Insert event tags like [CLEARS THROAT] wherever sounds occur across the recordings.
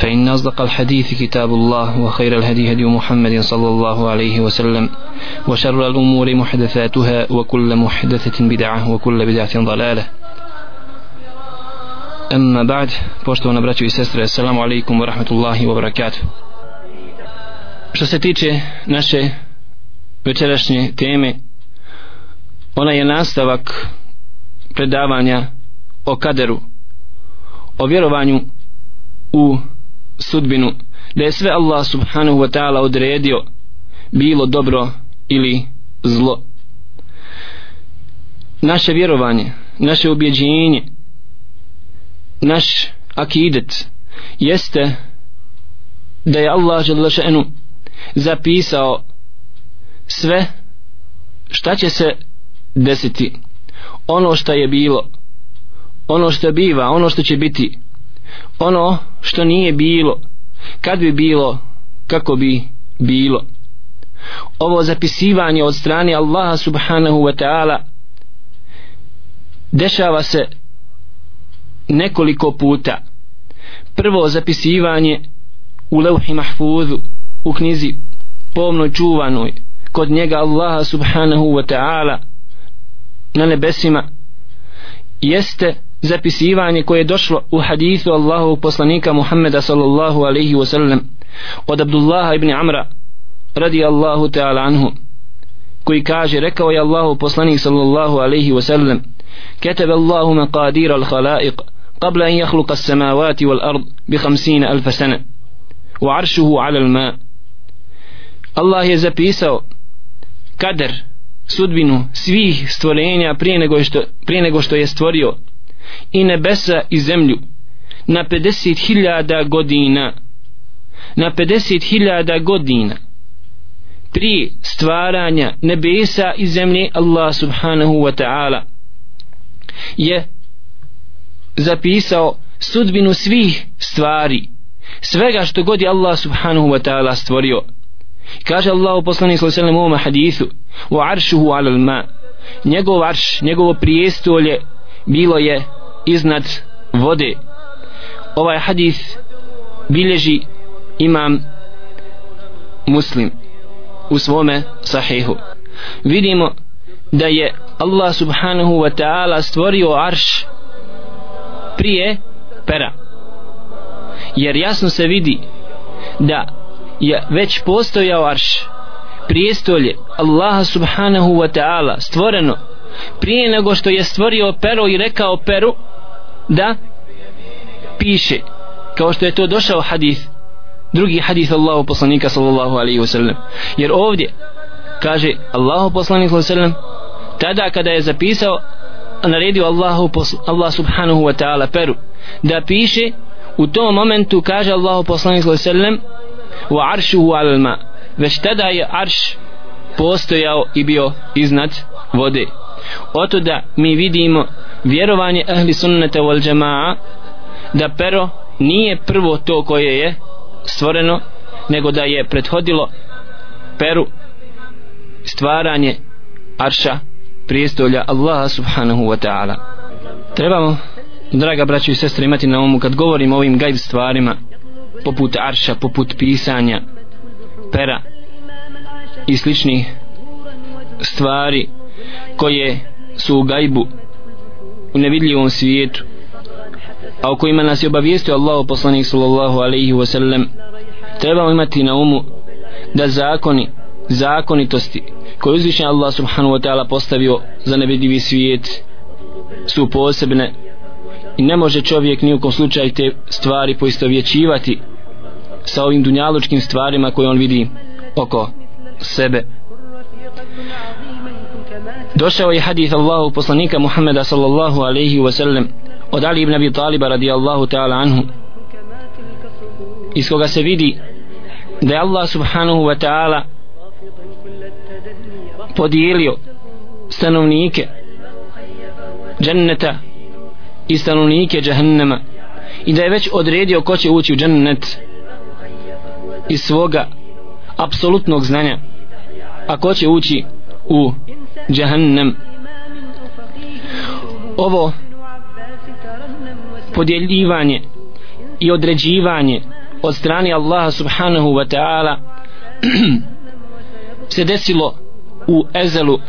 فإن أصدق الحديث كتاب الله وخير الهدي هدي محمد صلى الله عليه وسلم وشر الأمور محدثاتها وكل محدثة بدعة وكل بدعة ضلالة أما بعد poštovana braćo i sestre assalamu alaikum wa rahmatullahi wa barakatuh što se tiče naše večerašnje teme ona je nastavak predavanja o kaderu o vjerovanju u sudbinu da je sve Allah subhanahu wa ta'ala odredio bilo dobro ili zlo. Naše vjerovanje naše objeđenje naš akidet jeste da je Allah želešenu zapisao sve šta će se desiti. Ono što je bilo ono što biva ono što će biti ono što nije bilo kad bi bilo kako bi bilo. Ovo zapisivanje od strane Allaha subhanahu wa ta'ala dešava se nekoliko puta. Prvo zapisivanje u levhi mahfuzu u knjizi pomno čuvanoj kod njega Allaha subhanahu wa ta'ala na nebesima jeste zapisivanje koje je došlo u hadithu Allahovog poslanika Muhammeda sallallahu alaihi wa sallam od Abdullaha ibn Amra radi Allahu ta'ala anhu koji kaže rekao je Allahu poslanik sallallahu alaihi wa sallam كتب الله مقادير الخلائق قبل أن يخلق السماوات والأرض بخمسين ألف سنة وعرشه على الماء الله يزبيسو kader sudbinu svih stvorenja prije nego što, prije nego što je stvorio i nebesa i zemlju na 50.000 godina. Na 50.000 godina prije stvaranja nebesa i zemlje Allah subhanahu wa ta'ala je zapisao sudbinu svih stvari svega što god je Allah subhanahu wa ta'ala stvorio. Kaže Allah u poslanih sallam u ovom hadithu u aršuhu alal ma. Njegov arš, njegovo prijestolje bilo je iznad vode. Ovaj hadis bilježi imam muslim u svome sahihu. Vidimo da je Allah subhanahu wa ta'ala stvorio arš prije pera. Jer jasno se vidi da je već postojao arš prijestolje Allaha subhanahu wa ta'ala stvoreno prije nego što je stvorio pero i rekao peru da piše kao što je to došao hadis drugi hadis Allahu poslanika sallallahu alaihi wasallam jer ovdje kaže Allahu poslanik sallallahu alaihi wasallam tada kada je zapisao naredio Allahu Allah subhanahu wa ta'ala peru da piše u tom momentu kaže Allahu poslanik sallallahu alaihi wasallam wa aršuhu al ma. Već tada je arš postojao i bio iznad vode oto da mi vidimo vjerovanje ahli sunnata wal jamaa da pero nije prvo to koje je stvoreno nego da je prethodilo peru stvaranje arša prijestolja Allaha subhanahu wa ta'ala. Trebamo draga braćo i sestre imati na umu kad govorimo o ovim gajb stvarima poput arša, poput pisanja pera i sličnih stvari koje su u gajbu u nevidljivom svijetu a o kojima nas je obavijestio Allah poslanik sallallahu alaihi wa sallam trebamo imati na umu da zakoni zakonitosti koje uzvišen Allah subhanahu wa ta'ala postavio za nevidljivi svijet su posebne i ne može čovjek ni u kom slučaju te stvari poistovjećivati sa ovim dunjalučkim stvarima koje on vidi oko sebe došao je hadith Allahu poslanika Muhammeda sallallahu alaihi wa sallam od Ali ibn Abi Taliba radijallahu ta'ala anhu iz koga se vidi da je Allah subhanahu wa ta'ala podijelio stanovnike dženneta i stanovnike džahennema i da je već odredio ko će ući u džennet iz svoga apsolutnog znanja a ko će ući u džahennem ovo podjeljivanje i određivanje od strane Allaha subhanahu wa ta'ala [CLEARS THROAT] se desilo u ezelu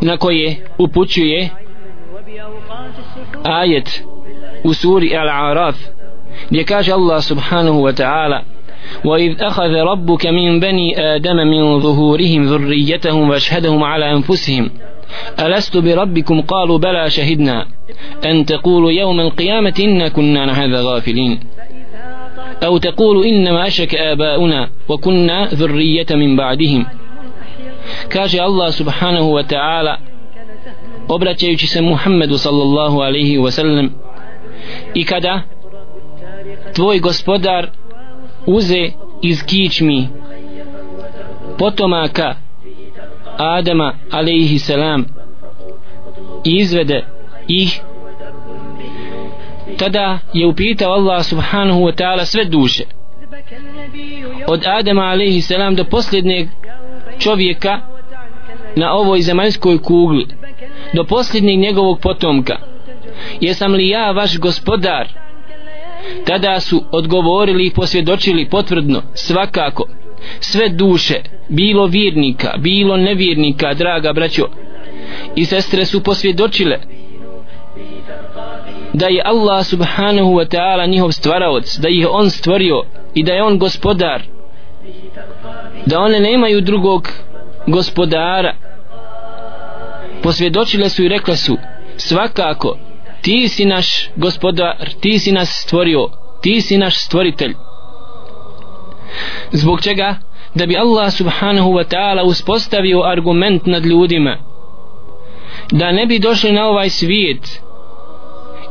na koje upućuje ajet u suri Al-Araf gdje kaže Allah subhanahu wa ta'ala وإذ أخذ ربك من بني آدم من ظهورهم ذريتهم وأشهدهم على أنفسهم. ألست بربكم؟ قالوا بلى شهدنا. أن تقولوا يوم القيامة إنا كنا عن هذا غافلين. أو تقولوا إنما أشرك آباؤنا وكنا ذرية من بعدهم. Allah subhanahu wa ta'ala obraćajući se Muhammedu sallallahu alaihi wa sallam i kada tvoj gospodar uze iz kičmi potomaka Adama alaihi salam i izvede ih. Tada je upitao Allah subhanahu wa ta'ala sve duše od Adama alaihi salam do posljednjeg čovjeka na ovoj zemaljskoj kugli do posljednjeg njegovog potomka. Jesam li ja vaš gospodar? Tada su odgovorili i posvjedočili potvrdno svakako. Sve duše bilo vjernika bilo nevjernika draga braćo. I sestre su posvjedočile da je Allah subhanahu wa ta'ala njihov stvaraoc da ih on stvorio i da je on gospodar. Da one nemaju drugog gospodara. Posvjedočile su i rekle su svakako ti si naš gospodar ti si nas stvorio ti si naš stvoritelj. Zbog čega? Da bi Allah subhanahu wa ta'ala uspostavio argument nad ljudima. Da ne bi došli na ovaj svijet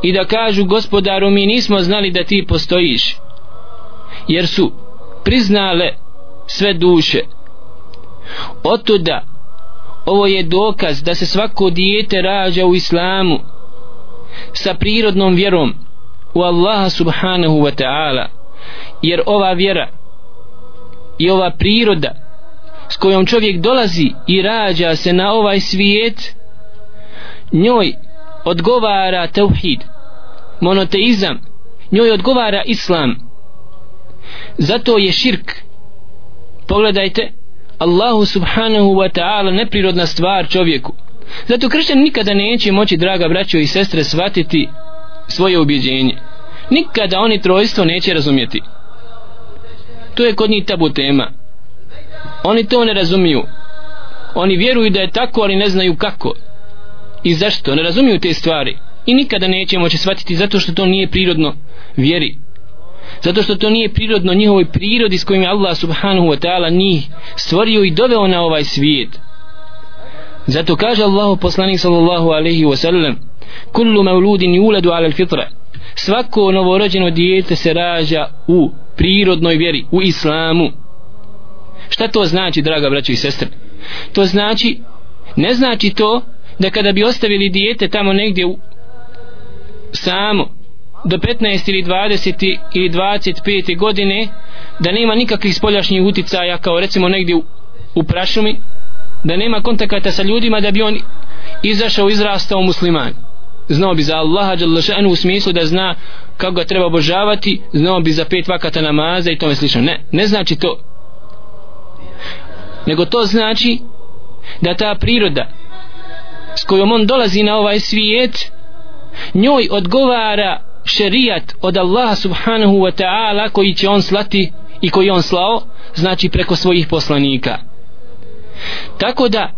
i da kažu gospodaru mi nismo znali da ti postojiš jer su priznale sve duše. Otuda ovo je dokaz da se svako dijete rađa u islamu sa prirodnom vjerom u Allaha subhanahu wa ta'ala. Jer ova vjera i ova priroda s kojom čovjek dolazi i rađa se na ovaj svijet njoj odgovara tauhid monoteizam njoj odgovara islam. Zato je širk pogledajte Allahu subhanahu wa ta'ala neprirodna stvar čovjeku zato kršćan nikada neće moći draga braćo i sestre shvatiti svoje ubjeđenje. Nikada oni trojstvo neće razumjeti. To je kod njih tabu tema. Oni to ne razumiju. Oni vjeruju da je tako ali ne znaju kako i zašto. Ne razumiju te stvari i nikada neće moći shvatiti zato što to nije prirodno vjeri. Zato što to nije prirodno njihovoj prirodi s kojim Allah subhanahu wa ta'ala njih stvorio i doveo na ovaj svijet zato kaže Allah poslanik sallallahu alaihi wa sallam kullu mauludin yuladu ala fitra svako novorođeno dijete se rađa u prirodnoj vjeri u islamu. Šta to znači draga braćo i sestre? To znači ne znači to da kada bi ostavili dijete tamo negdje u, samo do 15 ili 20 ili 25 godine da nema nikakvih spoljašnjih uticaja kao recimo negdje u, u prašumi da nema kontakata sa ljudima da bi on izašao izrastao musliman. Znao bi za Allaha Đalešanu u smislu da zna kako ga treba obožavati znao bi za pet vakata namaza i tome slično. Ne, ne znači to. Nego to znači da ta priroda s kojom on dolazi na ovaj svijet njoj odgovara šerijat od Allaha subhanahu wa ta'ala koji će on slati i koji on slao znači preko svojih poslanika tako da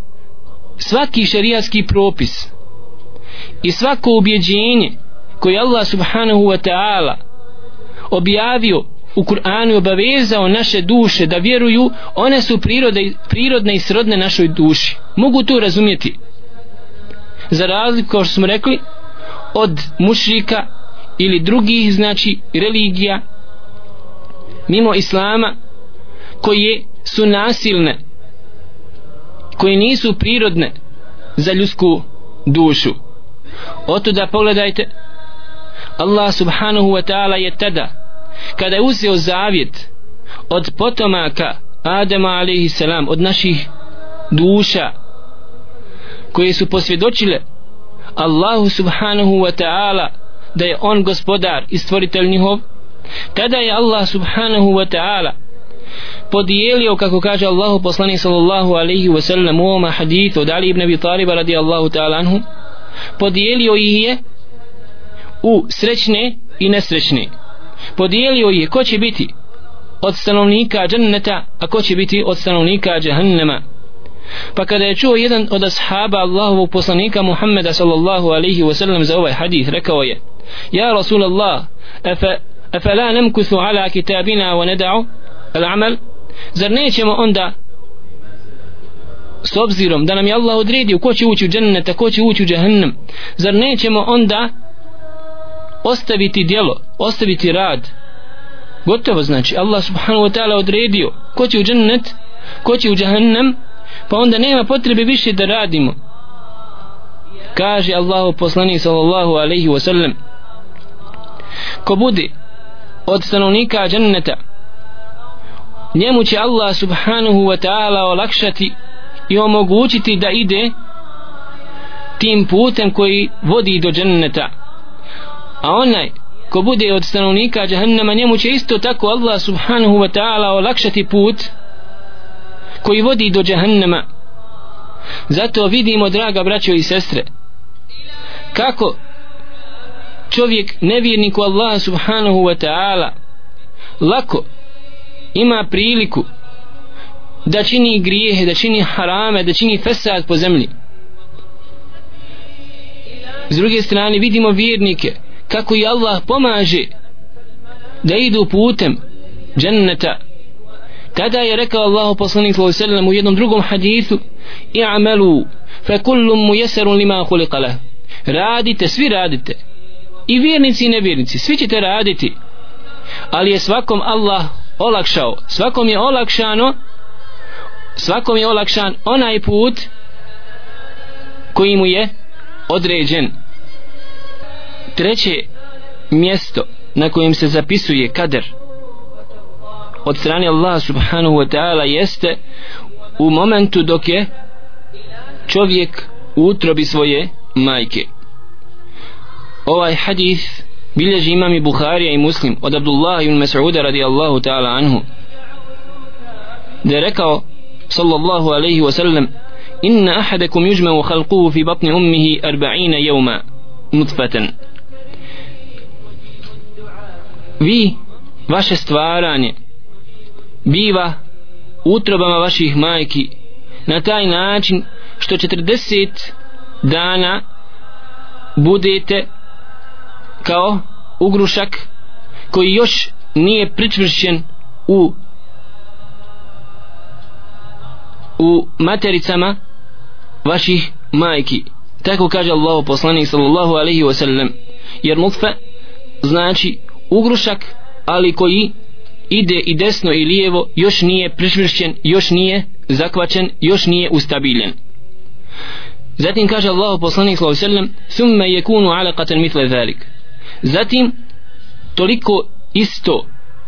svaki šerijatski propis i svako ubjeđenje koje Allah subhanahu wa ta'ala objavio u Kur'anu i obavezao naše duše da vjeruju one su prirode, prirodne i srodne našoj duši. Mogu to razumjeti? Za razliku kao što smo rekli od mušrika ili drugih znači religija mimo islama koji su nasilne koje nisu prirodne za ljudsku dušu. Oto da pogledajte Allah subhanahu wa ta'ala je tada kada je uzeo zavjet od potomaka Adama alaihi salam od naših duša koje su posvjedočile Allahu subhanahu wa ta'ala da je on gospodar i stvoritelj njihov tada je Allah subhanahu wa ta'ala podijelio kako kaže Allahu poslanik sallallahu alaihi wa sallam u ovom hadithu od Ali ibn Abi Taliba radijallahu ta'ala anhu podijelio ih je u srećne i nesrećne. Podijelio ih je ko će biti od stanovnika dženneta a ko će biti od stanovnika džahannama pa kada je čuo jedan od ashaba Allahovog poslanika Muhammeda sallallahu alaihi wa sallam za ovaj hadith rekao je Ja Rasulallah afa, efe la nemkuthu ala kitabina wa neda'u? Al-amal zar nećemo onda s obzirom da nam je Allah odredio ko će ući u džennet, ko će ući u džahannam zar nećemo onda ostaviti djelo ostaviti rad? Gotovo znači Allah subhanahu wa ta'ala odredio ko će u džennet ko će u džahannam pa onda nema potrebe više da radimo. Kaže Allahu poslanik sallallahu alaihi wa sallam ko bude od stanovnika dženneta njemu će Allah subhanahu wa ta'ala olakšati i omogućiti da ide tim putem koji vodi do dženneta. A onaj ko bude od stanovnika džahannama njemu će isto tako Allah subhanahu wa ta'ala olakšati put koji vodi do džahannama zato vidimo draga braćo i sestre kako čovjek nevjerniku Allah subhanahu wa ta'ala lako ima priliku da čini grijehe, da čini harame, da čini fesad po zemlji. S druge strane vidimo vjernike kako i Allah pomaže da idu putem dženneta. Tada je rekao Allah poslanik sallallahu u jednom drugom hadisu: i'malu fa kullu muyassarun lima khuliqa lahu. Radite, svi radite. I vjernici i nevjernici, svi ćete raditi. Ali je svakom Allah olakšao. Svakom je olakšano svakom je olakšan onaj put koji mu je određen. Treće mjesto na kojem se zapisuje kader od strane Allah subhanahu wa ta'ala jeste u momentu dok je čovjek u utrobi svoje majke. Ovaj hadith bilježi imam i Buharija i Muslim od Abdullah ibn Mas'uda radijallahu ta'ala anhu da je rekao sallallahu alaihi wa sallam inna ahadakum yujma'u khalquhu fi batni ummihi 40 yawma nutfatan. Vi vaše stvaranje biva utrobama vaših majki na taj način što 40 dana budete kao ugrušak koji još nije pričvršćen u u matericama vaših majki. Tako kaže Allah poslanik sallallahu alaihi wa sallam. Jer nutfe znači ugrušak ali koji ide i desno i lijevo još nije pričvršćen još nije zakvačen još nije ustabiljen. Zatim kaže Allah poslanik sallallahu alaihi wa sallam thumma yakunu alaqatan mithla zalik zatim toliko isto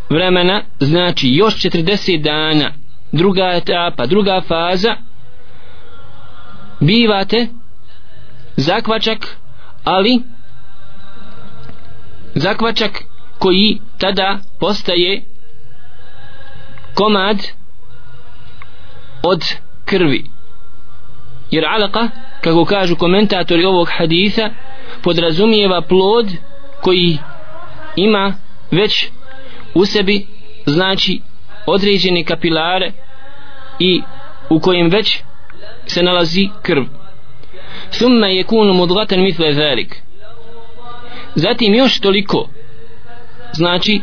vremena znači još 40 dana druga etapa, druga faza bivate zakvačak ali zakvačak koji tada postaje komad od krvi. Jer alaka kako kažu komentatori ovog haditha podrazumijeva plod koji ima već u sebi znači određene kapilare i u kojem već se nalazi krv. Thumma yakunu mudghatan mithla zalik. Zatim još toliko znači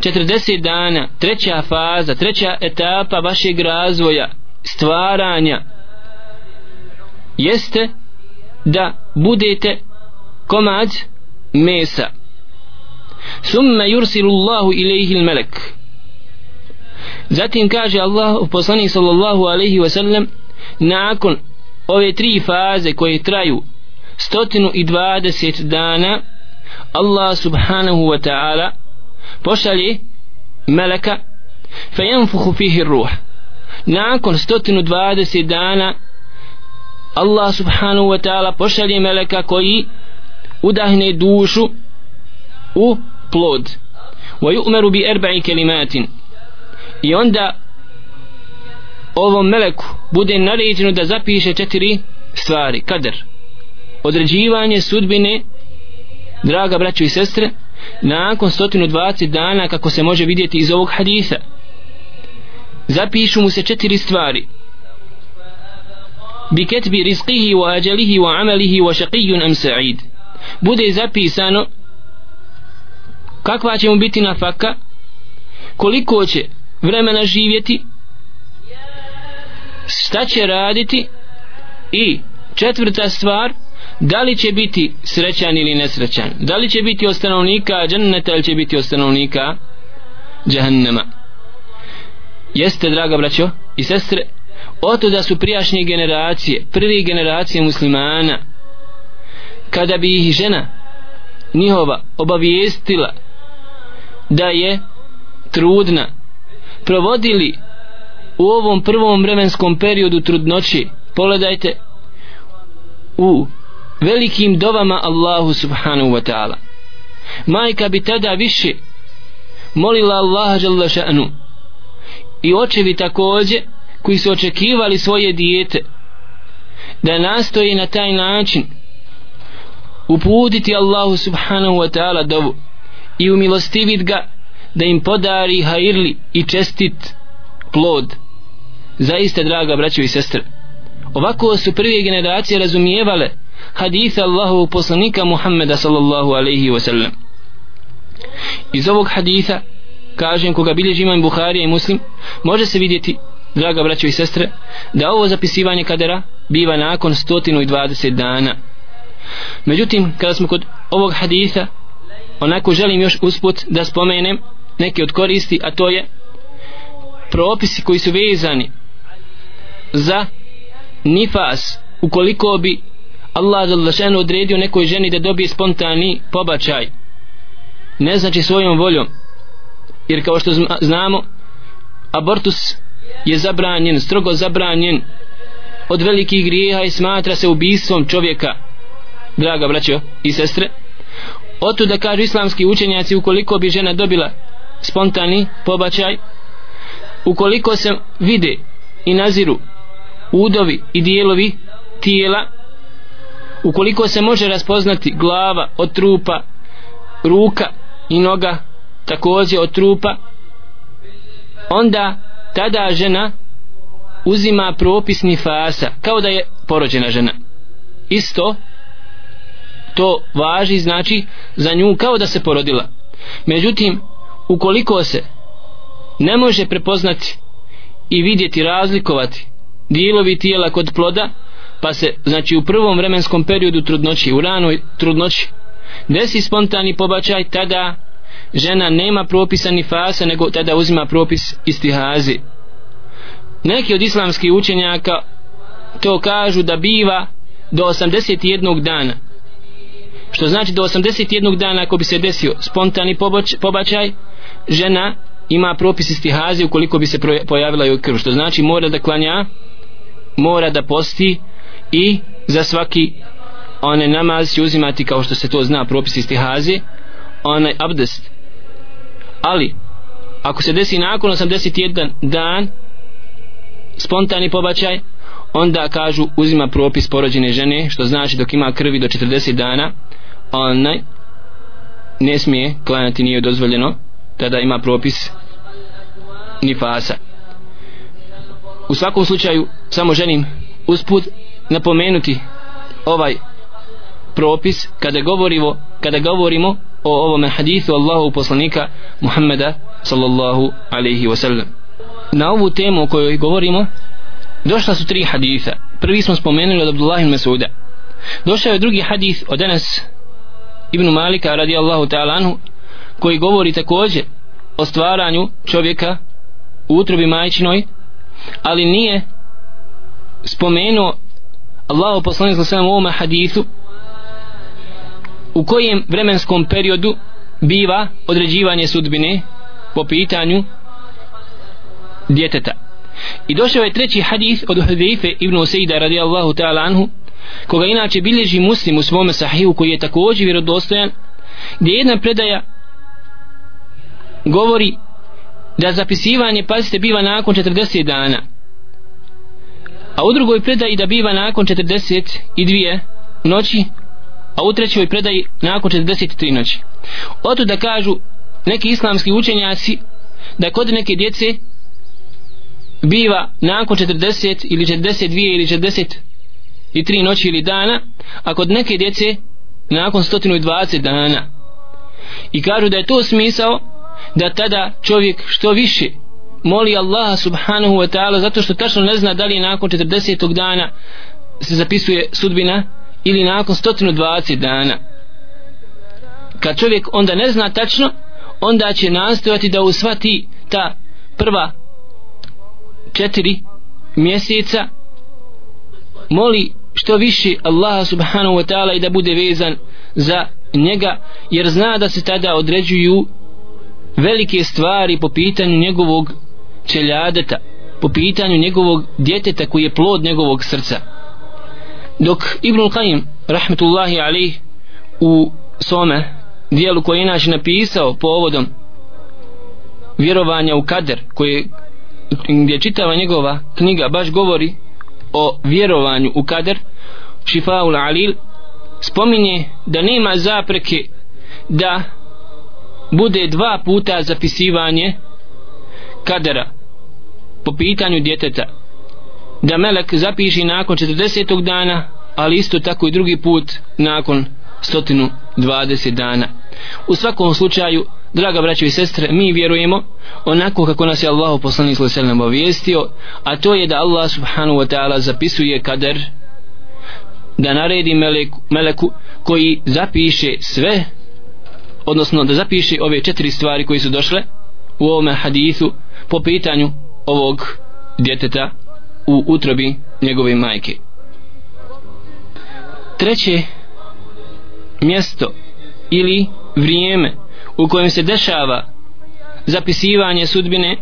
40 dana treća faza treća etapa vašeg razvoja stvaranja jeste da budete komad mesa. Thumma yursilu Allahu ilayhi al-malak. Zatim kaže Allah poslanik sallallahu alaihi wa sallam nakon ove tri faze koje traju stotinu i dvadeset dana Allah subhanahu wa ta'ala pošalje meleka fajanfuhu fihi ruh. Nakon stotinu dvadeset dana Allah subhanahu wa ta'ala pošalje meleka koji udahne dušu u plod. Wa yu'maru bi arba'i kalimatin. I onda ovom meleku bude naređeno da zapiše četiri stvari. Kader. Određivanje sudbine draga braćo i sestre nakon 120 dana kako se može vidjeti iz ovog hadisa zapišu mu se četiri stvari. Bi ketbi rizqihi wa ajalihi wa amalihi wa šaqijun am sa'id bude zapisano kakva će mu biti nafaka koliko će vremena živjeti šta će raditi i četvrta stvar da li će biti srećan ili nesrećan. Da li će biti od stanovnika dženneta ili će biti od stanovnika džahannama jeste draga braćo i sestre oto da su prijašnje generacije prvi generacije muslimana kada bi ih žena njihova obavijestila da je trudna provodili u ovom prvom vremenskom periodu trudnoći pogledajte u velikim dovama Allahu subhanahu wa ta'ala. Majka bi tada više molila Allaha žele šanu i očevi također koji su očekivali svoje dijete da nastoji na taj način uputiti Allahu subhanahu wa ta'ala dovu i umilostivit ga da im podari hajirli i čestit plod. Zaista draga braćo i sestre ovako su prve generacije razumijevale hadisa Allahovog poslanika Muhammeda sallallahu alaihi wa sallam. Iz ovog hadisa kažem koga bilježi imam Buharija i Muslim može se vidjeti draga braćo i sestre da ovo zapisivanje kadera biva nakon 120 dana međutim kada smo kod ovog hadisa onako želim još usput da spomenem neke od koristi a to je propisi koji su vezani za nifas. Ukoliko bi Allah zalašeno odredio nekoj ženi da dobije spontani pobačaj ne znači svojom voljom. Jer kao što znamo abortus je zabranjen strogo zabranjen od velikih grijeha i smatra se ubistvom čovjeka draga braćo i sestre oto da kažu islamski učenjaci ukoliko bi žena dobila spontani pobačaj ukoliko se vide i naziru udovi i dijelovi tijela ukoliko se može raspoznati glava od trupa ruka i noga također od trupa onda tada žena uzima propisni fasa kao da je porođena žena. Isto to važi znači za nju kao da se porodila. Međutim ukoliko se ne može prepoznati i vidjeti razlikovati dijelovi tijela kod ploda pa se znači u prvom vremenskom periodu trudnoći u ranoj trudnoći desi spontani pobačaj tada žena nema propisani fasa nego tada uzima propis istihazi. Neki od islamskih učenjaka to kažu da biva do 81 dana što znači do 81 dana ako bi se desio spontani pobačaj žena ima propis istihazi ukoliko bi se pojavila joj krv što znači mora da klanja mora da posti i za svaki onaj namaz će uzimati kao što se to zna propis istihazi onaj abdest. Ali ako se desi nakon 81 dan spontani pobačaj onda kažu uzima propis porođene žene što znači dok ima krvi do 40 dana onaj ne smije klanjati nije dozvoljeno tada ima propis nifasa. U svakom slučaju samo želim usput napomenuti ovaj propis kada govorimo kada govorimo o ovom hadithu Allahu poslanika Muhammeda sallallahu alaihi wasallam. Na ovu temu o kojoj govorimo došla su tri haditha. Prvi smo spomenuli od Abdullah ibn Masuda. Došao je drugi hadith od Anas ibn Malika radijallahu ta'ala anhu koji govori također o stvaranju čovjeka u utrobi majčinoj ali nije spomenuo Allahu poslanik sallallahu u ovom hadithu u kojem vremenskom periodu biva određivanje sudbine po pitanju djeteta. I došao je treći hadith od Hudhaife ibn Usaida radijallahu ta'ala anhu koga inače bilježi muslim u svome sahihu koji je također vjerodostojan gdje jedna predaja govori da zapisivanje pazite biva nakon 40 dana. A u drugoj predaji da biva nakon 42 noći a u trećoj predaji nakon 43 noći. Oto da kažu neki islamski učenjaci da kod neke djece biva nakon 40 ili 42 ili 43 noći ili dana a kod neke djece nakon 120 dana i kažu da je to smisao da tada čovjek što više moli Allaha subhanahu wa ta'ala zato što tačno ne zna da li nakon 40. dana se zapisuje sudbina ili nakon 120 dana kad čovjek onda ne zna tačno onda će nastojati da usvati ta prva četiri mjeseca moli što više Allaha subhanahu wa ta'ala i da bude vezan za njega jer zna da se tada određuju velike stvari po pitanju njegovog čeljadeta po pitanju njegovog djeteta koji je plod njegovog srca. Dok Ibn Qayyim rahmetullahi alih u svome dijelu koje je inače napisao povodom vjerovanja u kader koji gdje čitava njegova knjiga baš govori o vjerovanju u kader Šifaul Alil spominje da nema zapreke da bude dva puta zapisivanje kadera po pitanju djeteta da melek zapiši nakon 40. dana ali isto tako i drugi put nakon 120 dana u svakom slučaju draga braćo i sestre mi vjerujemo onako kako nas je Allah poslanik sallallahu alejhi obavijestio a to je da Allah subhanahu wa ta'ala zapisuje kader da naredi meleku, meleku koji zapiše sve odnosno da zapiše ove četiri stvari koji su došle u ovome hadithu po pitanju ovog djeteta u utrobi njegove majke. Treće mjesto ili vrijeme u kojem se dešava zapisivanje sudbine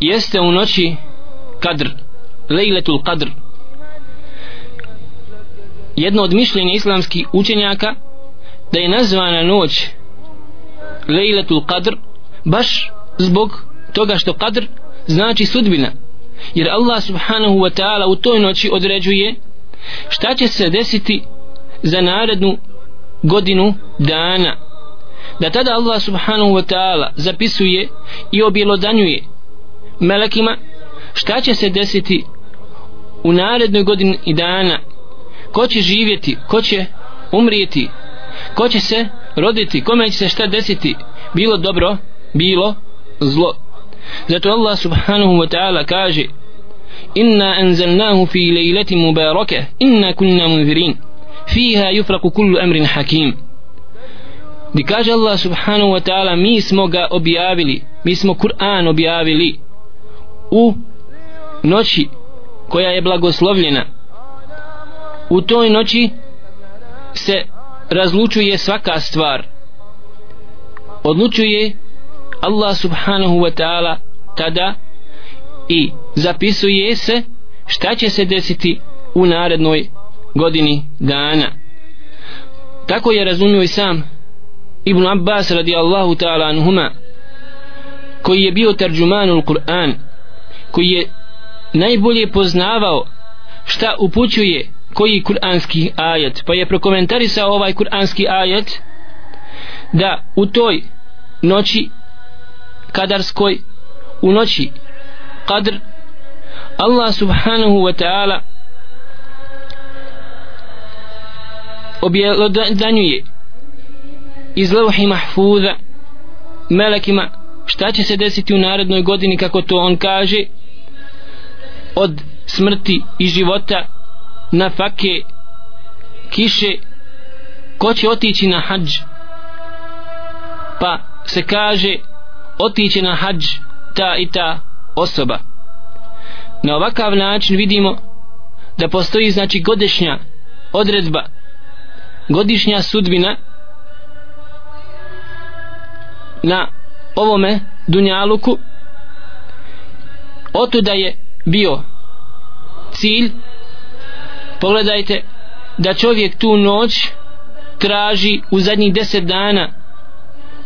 jeste u noći kadr lejletul kadr jedno od mišljenja islamskih učenjaka da je nazvana noć lejletul Qadr baš zbog toga što Qadr znači sudbina. Jer Allah subhanahu wa ta'ala u toj noći određuje šta će se desiti za narednu godinu dana. Da tada Allah subhanahu wa ta'ala zapisuje i objelodanjuje melekima šta će se desiti u narednoj godini i dana ko će živjeti, ko će umrijeti? Ko će se roditi, kome će se šta desiti? Bilo dobro, bilo zlo. Zato Allah subhanahu wa ta'ala kaže inna anzalnahu fi lejleti mubarake inna kunna munzirin. Fiha yufraku kullu amrin hakim. Di kaže Allah subhanahu wa ta'ala mi smo ga objavili mi smo Kur'an objavili u noći koja je blagoslovljena u toj noći se razlučuje svaka stvar. Odlučuje Allah subhanahu wa ta'ala tada i zapisuje se šta će se desiti u narednoj godini dana. Tako je razumio i sam Ibn Abbas radijallahu ta'ala anhuma koji je bio tarđumanul Kur'an koji je najbolje poznavao šta upućuje koji kuranski ajet? Pa je prokomentarisao ovaj kuranski ajet da u toj noći kadarskoj u noći kadr Allah subhanahu wa ta'ala objelodanjuje iz levhi mahfuza melekima šta će se desiti u narednoj godini kako to on kaže od smrti i života na fake kiše ko će otići na hađ? Pa se kaže otići na hađ ta i ta osoba. Na ovakav način vidimo da postoji znači godišnja odredba godišnja sudbina na ovome dunjaluku. Oto da je bio cilj pogledajte da čovjek tu noć traži u zadnjih deset dana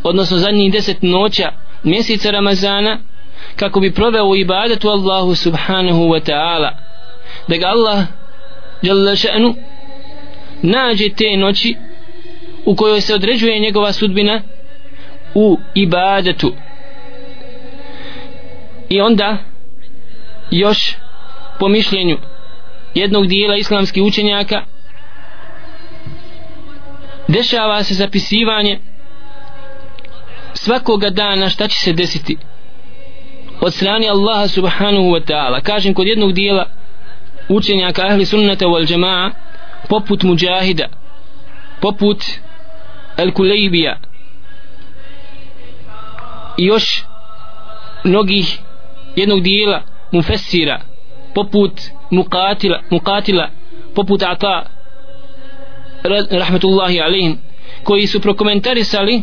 odnosno zadnjih deset noća mjeseca Ramazana kako bi proveo u ibadetu Allahu subhanahu wa ta'ala. Da ga Allah jalla še'nu nađe te noći u kojoj se određuje njegova sudbina u ibadetu. I onda još po mišljenju jednog dijela islamskih učenjaka. Dešava se zapisivanje svakoga dana šta će se desiti od strani Allaha subhanahu wa ta'ala. Kažem kod jednog dijela učenjaka ahli sunnata wal jama'a poput muđahida poput el kulejbija i još mnogih jednog dijela mufessira poput mukatila, mukatila poput ata rahmetullahi alaihim koji su prokomentarisali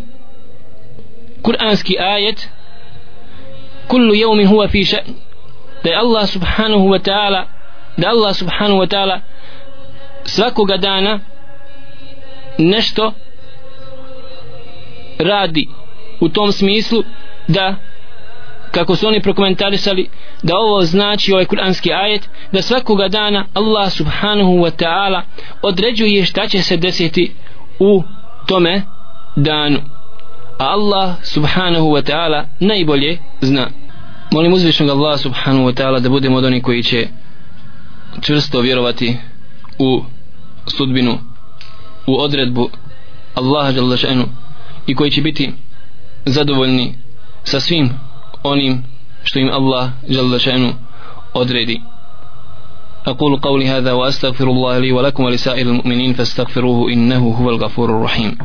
kuranski ajet kullu yawmin huwa fi sha'n da je Allah subhanahu wa ta'ala da Allah subhanahu wa ta'ala svakoga dana nešto radi u tom smislu da kako su oni prokomentarisali da ovo znači ovaj kuranski ajet da svakoga dana Allah subhanahu wa ta'ala određuje šta će se desiti u tome danu. A Allah subhanahu wa ta'ala najbolje zna. Molim uzvišnog Allah subhanahu wa ta'ala da budemo od onih koji će čvrsto vjerovati u sudbinu u odredbu Allaha i koji će biti zadovoljni sa svim onim što im Allah jalla šanu odredi أقول قولي هذا وأستغفر الله لي ولكم ولسائر المؤمنين فاستغفروه إنه هو الغفور الرحيم